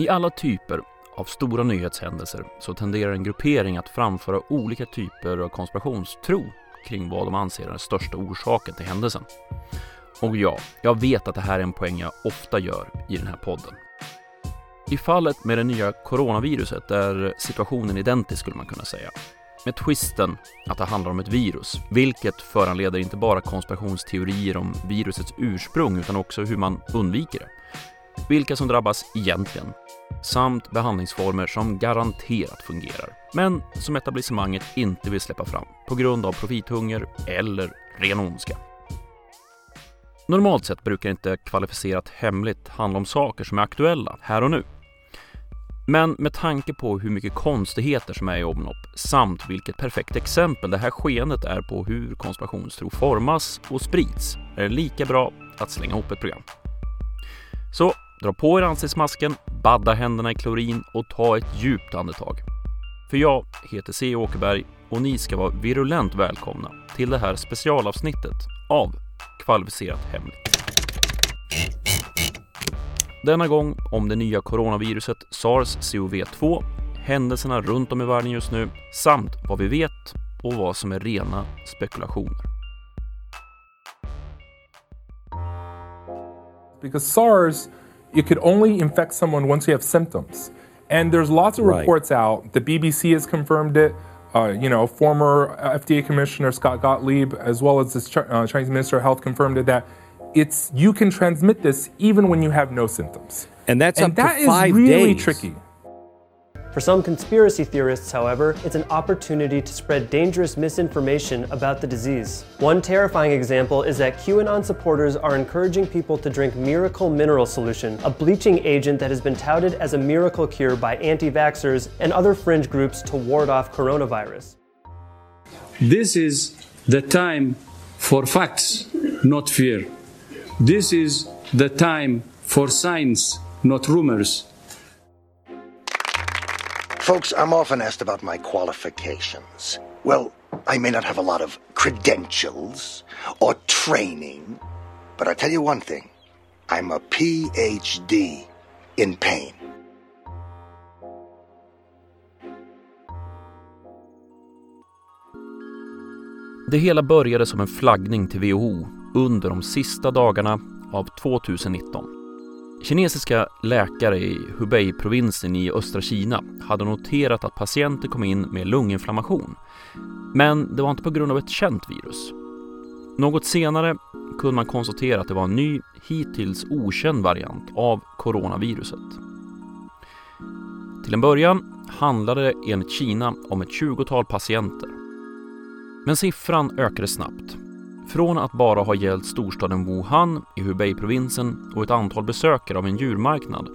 I alla typer av stora nyhetshändelser så tenderar en gruppering att framföra olika typer av konspirationstro kring vad de anser är den största orsaken till händelsen. Och ja, jag vet att det här är en poäng jag ofta gör i den här podden. I fallet med det nya coronaviruset är situationen identisk skulle man kunna säga. Med twisten att det handlar om ett virus, vilket föranleder inte bara konspirationsteorier om virusets ursprung utan också hur man undviker det. Vilka som drabbas egentligen, samt behandlingsformer som garanterat fungerar, men som etablissemanget inte vill släppa fram på grund av profithunger eller ren ondska. Normalt sett brukar inte kvalificerat hemligt handla om saker som är aktuella här och nu. Men med tanke på hur mycket konstigheter som är i omlopp samt vilket perfekt exempel det här skeendet är på hur konspirationstro formas och sprids är det lika bra att slänga ihop ett program. Så dra på er ansiktsmasken, badda händerna i klorin och ta ett djupt andetag. För jag heter C. Åkerberg och ni ska vara virulent välkomna till det här specialavsnittet av Kvalificerat Hemligt. Denna gång om det nya coronaviruset SARS-CoV-2, händelserna runt om i världen just nu samt vad vi vet och vad som är rena spekulationer. Because SARS, you could only infect someone once you have symptoms. And there's lots of Right. reports out. The BBC has confirmed it. Uh, you know, former FDA Commissioner Scott Gottlieb, as well as this Ch- uh, Chinese Minister of Health, confirmed it that it's you can transmit this even when you have no symptoms. And that's and up to that is five really days. tricky. For some conspiracy theorists, however, it's an opportunity to spread dangerous misinformation about the disease. One terrifying example is that QAnon supporters are encouraging people to drink Miracle Mineral Solution, a bleaching agent that has been touted as a miracle cure by anti vaxxers and other fringe groups to ward off coronavirus. This is the time for facts, not fear. This is the time for science, not rumors. Folks, I'm often asked about my qualifications. Well, I may not have a lot of credentials or training, but I tell you one thing I'm a PhD in pain. Det hela började som en flaggning till WHO under de sista dagarna av 2019. Kinesiska läkare i Hubei-provinsen i östra Kina hade noterat att patienter kom in med lunginflammation. Men det var inte på grund av ett känt virus. Något senare kunde man konstatera att det var en ny, hittills okänd variant av coronaviruset. Till en början handlade det enligt Kina om ett 20-tal patienter. Men siffran ökade snabbt. Från att bara ha gällt storstaden Wuhan i Hubei-provinsen och ett antal besökare av en djurmarknad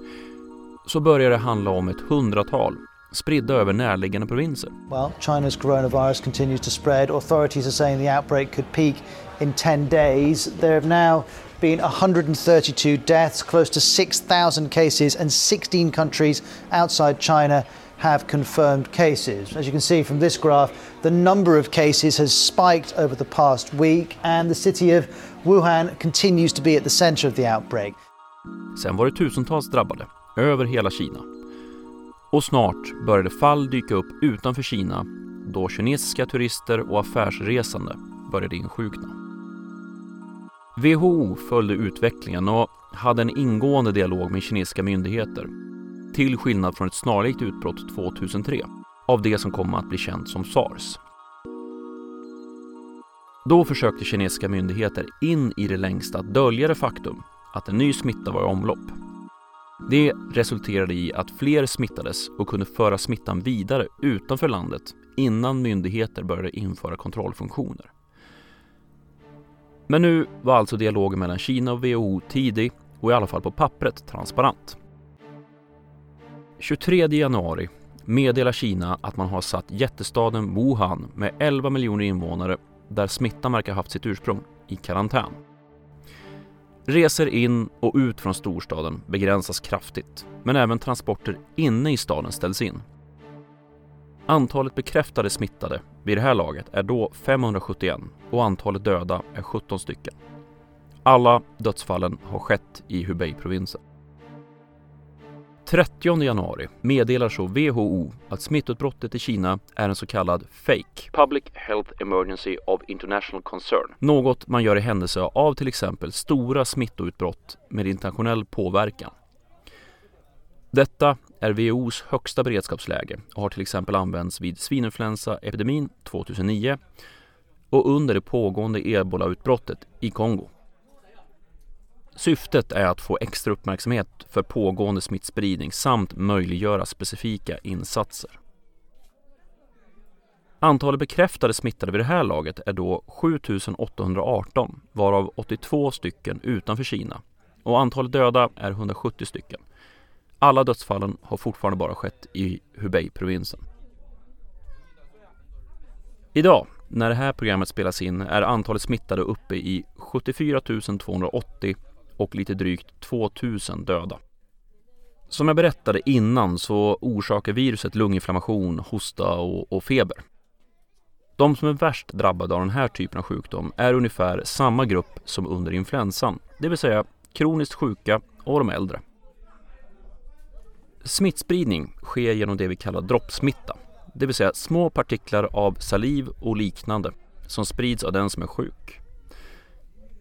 så börjar det handla om ett hundratal spridda över närliggande provinser. Well, China's coronavirus continues to spread. Authorities are saying the outbreak could peak in 10 days. There have now been 132 deaths, close to 6,000 cases, and 16 countries outside China have confirmed cases. As you can see from this graph, the number of cases has spiked over the past week, and the city of Wuhan continues to be at the center of the outbreak. Sen var det tusentals drabbade över hela Kina. Och snart började fall dyka upp utanför Kina då kinesiska turister och affärsresande började insjukna. WHO följde utvecklingen och hade en ingående dialog med kinesiska myndigheter till skillnad från ett snarlikt utbrott 2003 av det som kom att bli känt som sars. Då försökte kinesiska myndigheter in i det längsta att dölja det faktum att en ny smitta var i omlopp. Det resulterade i att fler smittades och kunde föra smittan vidare utanför landet innan myndigheter började införa kontrollfunktioner. Men nu var alltså dialogen mellan Kina och WHO tidig och i alla fall på pappret transparent. 23 januari meddelar Kina att man har satt jättestaden Wuhan med 11 miljoner invånare där smittan verkar ha haft sitt ursprung i karantän. Resor in och ut från storstaden begränsas kraftigt, men även transporter inne i staden ställs in. Antalet bekräftade smittade vid det här laget är då 571 och antalet döda är 17 stycken. Alla dödsfallen har skett i Hubei-provinsen. 30 januari meddelar så WHO att smittutbrottet i Kina är en så kallad FAKE, Public Health Emergency of International Concern. Något man gör i händelse av till exempel stora smittoutbrott med internationell påverkan. Detta är WHOs högsta beredskapsläge och har till exempel använts vid svininfluensaepidemin 2009 och under det pågående ebolautbrottet i Kongo. Syftet är att få extra uppmärksamhet för pågående smittspridning samt möjliggöra specifika insatser. Antalet bekräftade smittade vid det här laget är då 7818 varav 82 stycken utanför Kina och antalet döda är 170 stycken. Alla dödsfallen har fortfarande bara skett i Hubei-provinsen. Idag, när det här programmet spelas in, är antalet smittade uppe i 74 280 och lite drygt 2000 döda. Som jag berättade innan så orsakar viruset lunginflammation, hosta och, och, feber. De som är värst drabbade av den här typen av sjukdom är ungefär samma grupp som under influensan, det vill säga kroniskt sjuka och de äldre. Smittspridning sker genom det vi kallar droppsmitta, det vill säga små partiklar av saliv och liknande som sprids av den som är sjuk.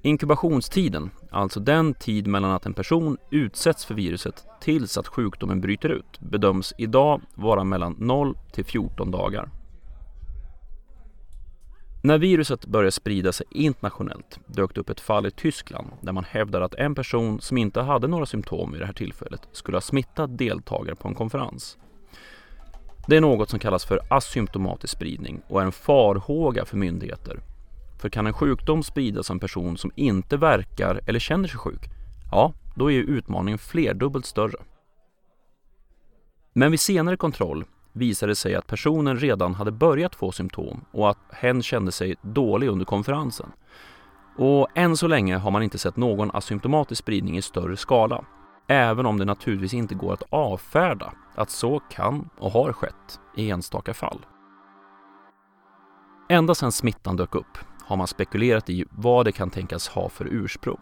Inkubationstiden, alltså den tid mellan att en person utsätts för viruset tills att sjukdomen bryter ut, bedöms idag vara mellan 0 till 14 dagar. När viruset började sprida sig internationellt dök det upp ett fall i Tyskland där man hävdade att en person som inte hade några symptom vid det här tillfället skulle ha smittat deltagare på en konferens. Det är något som kallas för asymptomatisk spridning och är en farhåga för myndigheter för kan en sjukdom spridas av en person som inte verkar eller känner sig sjuk, ja, då är utmaningen flerdubbelt större. Men vid senare kontroll visade det sig att personen redan hade börjat få symptom och att hen kände sig dålig under konferensen. Och än så länge har man inte sett någon asymptomatisk spridning i större skala. Även om det naturligtvis inte går att avfärda att så kan och har skett i enstaka fall. Ända sedan smittan dök upp har man spekulerat i vad det kan tänkas ha för ursprung.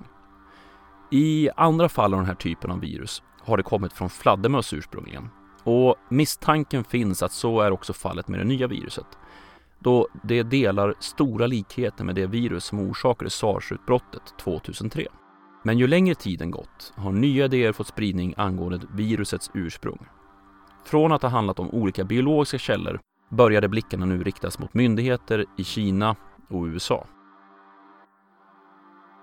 I andra fall av den här typen av virus har det kommit från fladdermöss ursprungligen och misstanken finns att så är också fallet med det nya viruset då det delar stora likheter med det virus som orsakade sars-utbrottet 2003. Men ju längre tiden gått har nya idéer fått spridning angående virusets ursprung. Från att ha handlat om olika biologiska källor började blickarna nu riktas mot myndigheter i Kina och USA.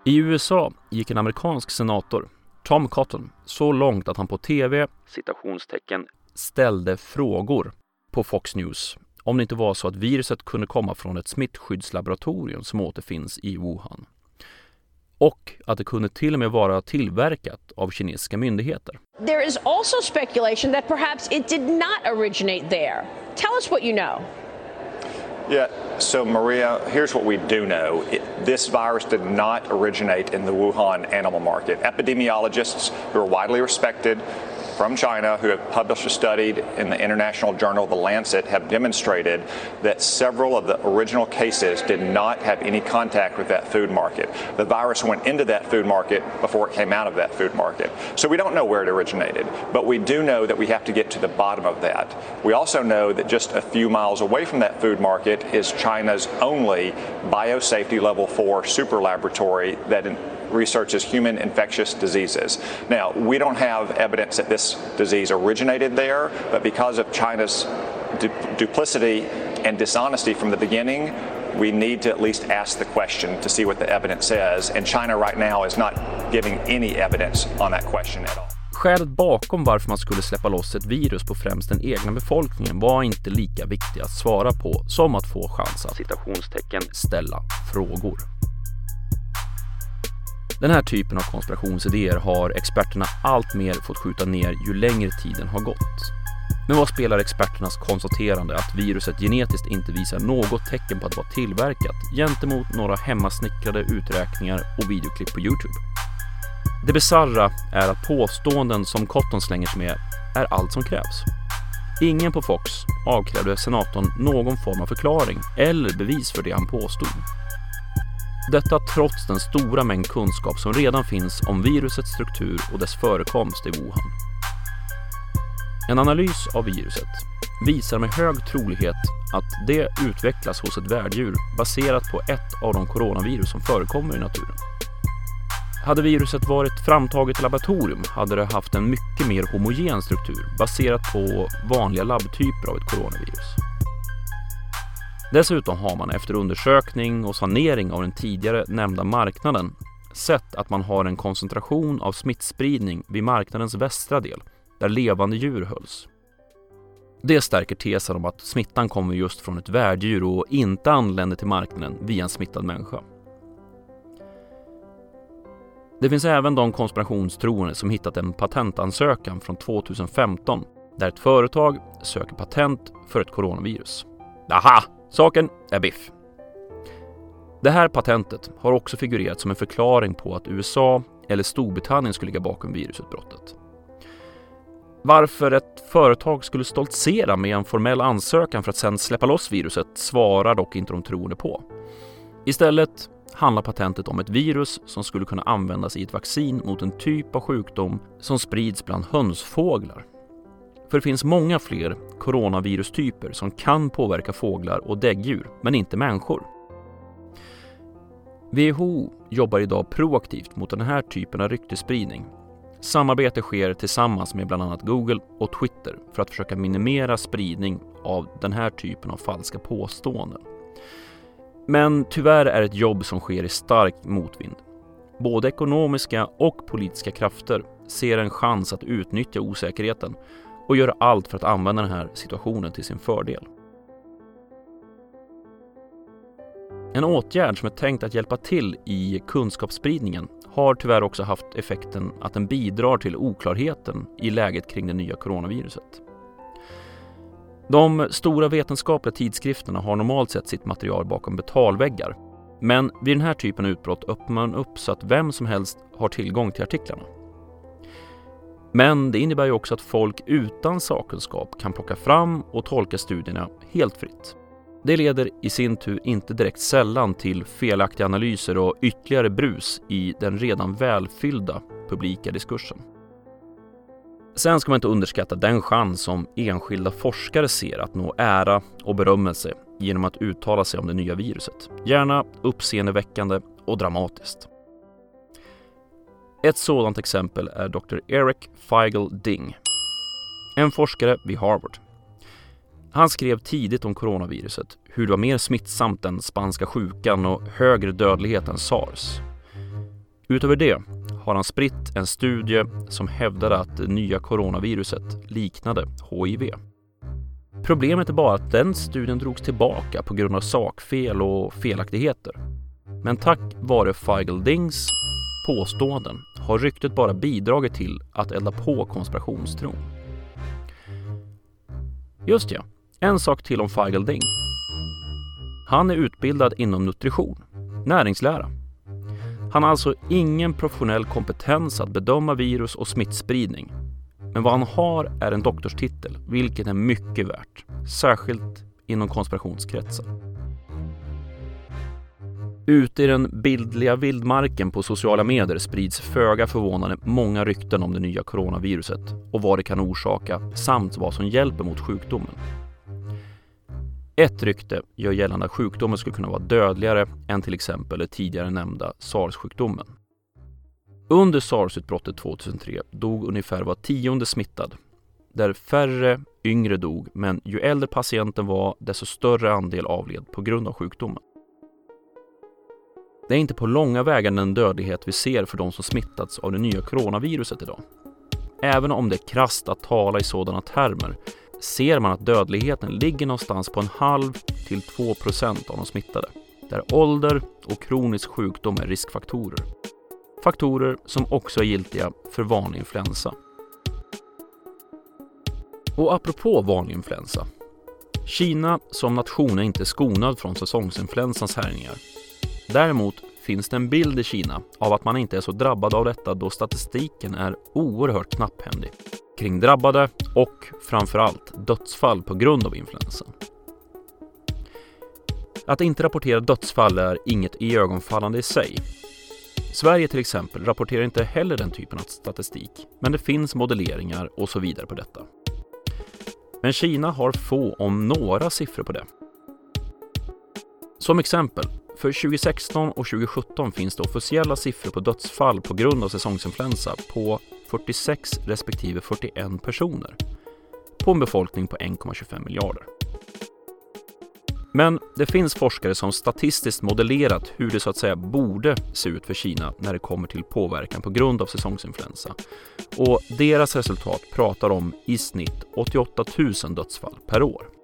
I USA gick en amerikansk senator, Tom Cotton, så långt att han på TV citationstecken ställde frågor på Fox News om det inte var så att viruset kunde komma från ett smittskyddslaboratorium som återfinns i Wuhan. Och att det kunde till och med vara tillverkat av kinesiska myndigheter. There is also speculation that perhaps it did not originate there. Tell us what you know. Yeah, so Maria, here's what we do know. It, this virus did not originate in the Wuhan animal market. Epidemiologists who are widely respected from China who have published a study in the international journal The Lancet have demonstrated that several of the original cases did not have any contact with that food market. The virus went into that food market before it came out of that food market. So we don't know where it originated, but we do know that we have to get to the bottom of that. We also know that just a few miles away from that food market is China's only biosafety level 4 super laboratory that researches human infectious diseases. Now, we don't have evidence that this disease originated there, but because of China's du duplicity and dishonesty from the beginning, we need to at least ask the question to see what the evidence says. And China right now is not giving any evidence on that question at all. Skälet bakom varför man skulle släppa loss ett virus på främst den egna befolkningen var inte lika viktigt att svara på som att få chans att citationstecken ställa frågor. Den här typen av konspirationsidéer har experterna allt mer fått skjuta ner ju längre tiden har gått. Men vad spelar experternas konstaterande att viruset genetiskt inte visar något tecken på att vara tillverkat gentemot några hemmasnickrade uträkningar och videoklipp på Youtube? Det bizarra är att påståenden som Cotton slänger sig med är allt som krävs. Ingen på Fox avkrävde senatorn någon form av förklaring eller bevis för det han påstod. Detta trots den stora mängd kunskap som redan finns om virusets struktur och dess förekomst i Wuhan. En analys av viruset visar med hög trolighet att det utvecklas hos ett värddjur baserat på ett av de coronavirus som förekommer i naturen. Hade viruset varit framtaget i laboratorium hade det haft en mycket mer homogen struktur baserat på vanliga labbtyper av ett coronavirus. Dessutom har man efter undersökning och sanering av den tidigare nämnda marknaden sett att man har en koncentration av smittspridning vid marknadens västra del, där levande djur hölls. Det stärker tesen om att smittan kommer just från ett värddjur och inte anländer till marknaden via en smittad människa. Det finns även de konspirationstroende som hittat en patentansökan från 2015 där ett företag söker patent för ett coronavirus. Aha! Saken är biff. Det här patentet har också figurerat som en förklaring på att USA eller Storbritannien skulle ligga bakom virusutbrottet. Varför ett företag skulle stoltsera med en formell ansökan för att sedan släppa loss viruset svarar dock inte de troende på. Istället handlar patentet om ett virus som skulle kunna användas i ett vaccin mot en typ av sjukdom som sprids bland hönsfåglar. För det finns många fler coronavirustyper som kan påverka fåglar och däggdjur, men inte människor. WHO jobbar idag proaktivt mot den här typen av ryktesspridning. Samarbete sker tillsammans med bland annat Google och Twitter för att försöka minimera spridning av den här typen av falska påståenden. Men tyvärr är det ett jobb som sker i stark motvind. Både ekonomiska och politiska krafter ser en chans att utnyttja osäkerheten och göra allt för att använda den här situationen till sin fördel. En åtgärd som är tänkt att hjälpa till i kunskapsspridningen har tyvärr också haft effekten att den bidrar till oklarheten i läget kring det nya coronaviruset. De stora vetenskapliga tidskrifterna har normalt sett sitt material bakom betalväggar. Men vid den här typen av utbrott öppnar man upp så att vem som helst har tillgång till artiklarna. Men det innebär ju också att folk utan sakkunskap kan plocka fram och tolka studierna helt fritt. Det leder i sin tur inte direkt sällan till felaktiga analyser och ytterligare brus i den redan välfyllda publika diskursen. Sen ska man inte underskatta den chans som enskilda forskare ser att nå ära och berömmelse genom att uttala sig om det nya viruset. Gärna uppseendeväckande och dramatiskt. Ett sådant exempel är Dr. Eric Feigl Ding, en forskare vid Harvard. Han skrev tidigt om coronaviruset, hur det var mer smittsamt än spanska sjukan och högre dödlighet än sars. Utöver det har han spritt en studie som hävdade att det nya coronaviruset liknade HIV. Problemet är bara att den studien drogs tillbaka på grund av sakfel och felaktigheter. Men tack vare Feigl-Dings påståenden har ryktet bara bidragit till att elda på konspirationstron. Just ja, en sak till om Feigl-Ding. Han är utbildad inom nutrition, näringslära han har alltså ingen professionell kompetens att bedöma virus och smittspridning. Men vad han har är en doktorstitel, vilket är mycket värt. Särskilt inom konspirationskretsar. Ute i den bildliga vildmarken på sociala medier sprids föga förvånande många rykten om det nya coronaviruset och vad det kan orsaka samt vad som hjälper mot sjukdomen. Ett rykte gör gällande att sjukdomen skulle kunna vara dödligare än till exempel den tidigare nämnda sars-sjukdomen. Under sars-utbrottet 2003 dog ungefär var tionde smittad, där färre yngre dog, men ju äldre patienten var desto större andel avled på grund av sjukdomen. Det är inte på långa vägar den dödlighet vi ser för de som smittats av det nya coronaviruset idag. Även om det är krasst att tala i sådana termer ser man att dödligheten ligger någonstans på en halv till 2 procent av de smittade, där ålder och kronisk sjukdom är riskfaktorer. Faktorer som också är giltiga för vanlig influensa. Och apropå vanlig influensa. Kina som nation är inte skonad från säsongsinfluensans härjningar. Däremot finns det en bild i Kina av att man inte är så drabbad av detta då statistiken är oerhört knapphändig kring drabbade och framförallt dödsfall på grund av influensan. Att inte rapportera dödsfall är inget iögonfallande i sig. Sverige till exempel rapporterar inte heller den typen av statistik, men det finns modelleringar och så vidare på detta. Men Kina har få, om några, siffror på det. Som exempel, för 2016 och 2017 finns det officiella siffror på dödsfall på grund av säsongsinfluensa på 46 respektive 41 personer på en befolkning på 1,25 miljarder. Men det finns forskare som statistiskt modellerat hur det så att säga borde se ut för Kina när det kommer till påverkan på grund av säsongsinfluensa. Och deras resultat pratar om i snitt 88 000 dödsfall per år.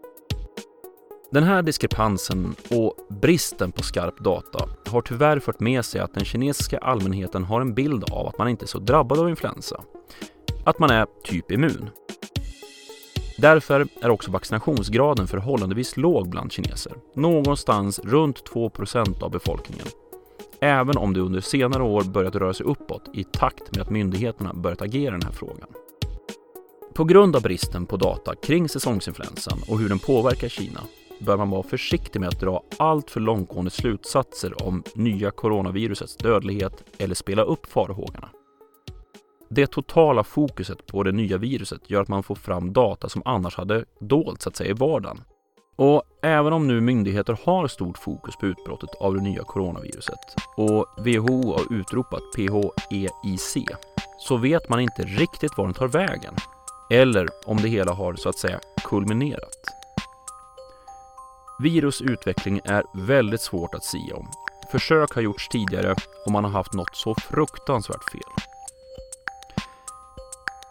Den här diskrepansen och bristen på skarp data har tyvärr fört med sig att den kinesiska allmänheten har en bild av att man inte är så drabbad av influensa. Att man är typ immun. Därför är också vaccinationsgraden förhållandevis låg bland kineser, någonstans runt 2% av befolkningen. Även om det under senare år börjat röra sig uppåt i takt med att myndigheterna börjat agera i den här frågan. På grund av bristen på data kring säsongsinfluensan och hur den påverkar Kina bör man vara försiktig med att dra allt för långtgående slutsatser om nya coronavirusets dödlighet eller spela upp farhågorna. Det totala fokuset på det nya viruset gör att man får fram data som annars hade dolts att säga i vardagen. Och även om nu myndigheter har stort fokus på utbrottet av det nya coronaviruset och WHO har utropat PHEIC så vet man inte riktigt var den tar vägen eller om det hela har så att säga kulminerat. Virusutveckling är väldigt svårt att sia om. Försök har gjorts tidigare och man har haft något så fruktansvärt fel.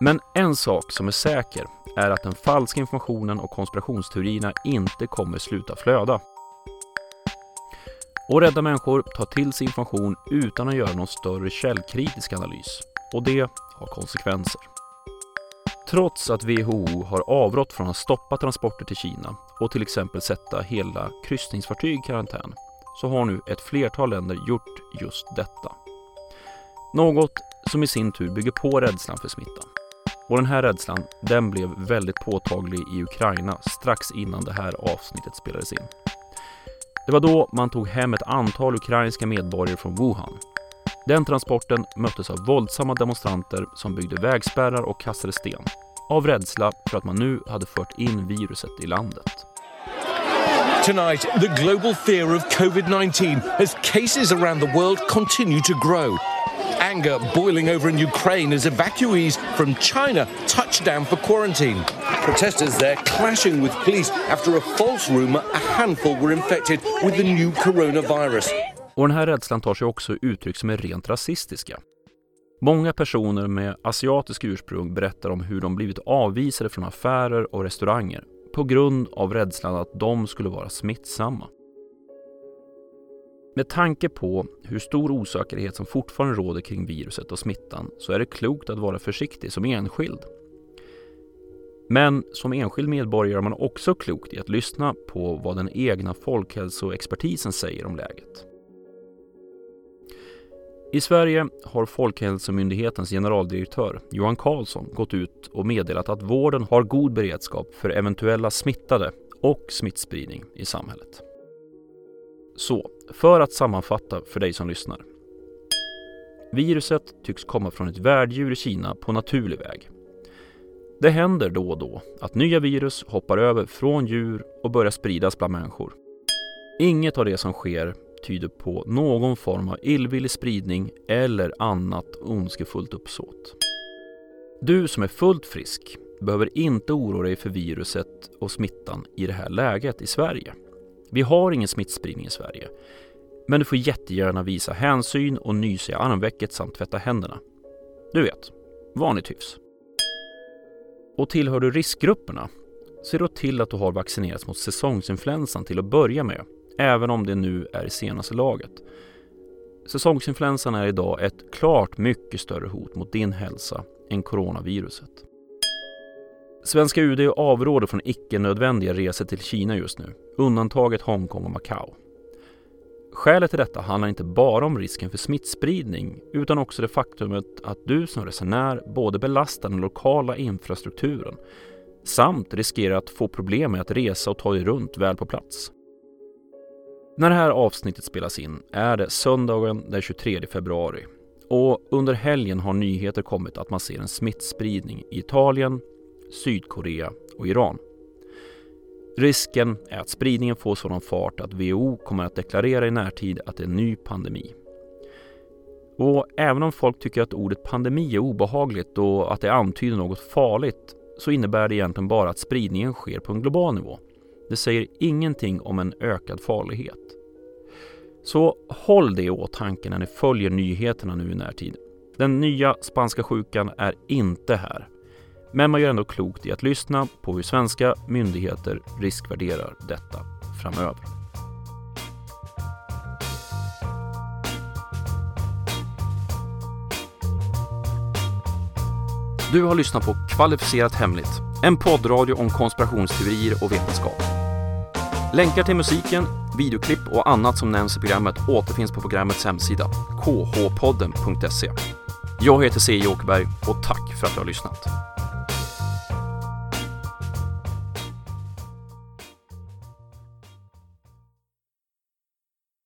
Men en sak som är säker är att den falska informationen och konspirationsteorierna inte kommer sluta flöda. Och rädda människor tar till sig information utan att göra någon större källkritisk analys. Och det har konsekvenser. Trots att WHO har avrått från att stoppa transporter till Kina och till exempel sätta hela kryssningsfartyg i karantän så har nu ett flertal länder gjort just detta. Något som i sin tur bygger på rädslan för smittan. Och den här rädslan, den blev väldigt påtaglig i Ukraina strax innan det här avsnittet spelades in. Det var då man tog hem ett antal ukrainska medborgare från Wuhan. Den transporten möttes av våldsamma demonstranter som byggde vägspärrar och kastade sten. Av rädsla för att man nu hade fört in viruset i landet. Tonight, the global fear of COVID 19 as cases around the world continue to grow. Anger boiling over in Ukraine as evacuees from China touch down for quarantine. Protesters there clashing with police after a false rumour a handful were infected with the new coronavirus. Och den här rädslan tar sig också uttryck som är rent rasistiska. Många personer med asiatisk ursprung berättar om hur de blivit avvisade från affärer och restauranger på grund av rädslan att de skulle vara smittsamma. Med tanke på hur stor osäkerhet som fortfarande råder kring viruset och smittan så är det klokt att vara försiktig som enskild. Men som enskild medborgare är man också klokt i att lyssna på vad den egna folkhälsoexpertisen säger om läget. I Sverige har Folkhälsomyndighetens generaldirektör Johan Carlsson gått ut och meddelat att vården har god beredskap för eventuella smittade och smittspridning i samhället. Så, för att sammanfatta för dig som lyssnar. Viruset tycks komma från ett värddjur i Kina på naturlig väg. Det händer då och då att nya virus hoppar över från djur och börjar spridas bland människor. Inget av det som sker tyder på någon form av illvillig spridning eller annat ondskefullt uppsåt. Du som är fullt frisk behöver inte oroa dig för viruset och smittan i det här läget i Sverige. Vi har ingen smittspridning i Sverige. Men du får jättegärna visa hänsyn och nysa i armvecket samt tvätta händerna. Du vet, vanligt hyfs. Och tillhör du riskgrupperna, se då till att du har vaccinerats mot säsongsinfluensan till att börja med även om det nu är i senaste laget. Säsongsinfluensan är idag ett klart mycket större hot mot din hälsa än coronaviruset. Svenska UD avråder från icke-nödvändiga resor till Kina just nu, undantaget Hongkong och Macao. Skälet till detta handlar inte bara om risken för smittspridning utan också det faktumet att du som resenär både belastar den lokala infrastrukturen samt riskerar att få problem med att resa och ta dig runt väl på plats. När det här avsnittet spelas in är det söndagen den 23 februari och under helgen har nyheter kommit att man ser en smittspridning i Italien, Sydkorea och Iran. Risken är att spridningen får sådan fart att WHO kommer att deklarera i närtid att det är en ny pandemi. Och även om folk tycker att ordet pandemi är obehagligt och att det antyder något farligt så innebär det egentligen bara att spridningen sker på en global nivå. Det säger ingenting om en ökad farlighet. Så håll det i åtanke när ni följer nyheterna nu i närtid. Den nya spanska sjukan är inte här. Men man gör ändå klokt i att lyssna på hur svenska myndigheter riskvärderar detta framöver. Du har lyssnat på Kvalificerat Hemligt, en poddradio om konspirationsteorier och vetenskap. Länkar till musiken, videoklipp och annat som nämns i programmet återfinns på programmets hemsida, khpodden.se. Jag heter C. Åkerberg och tack för att du har lyssnat.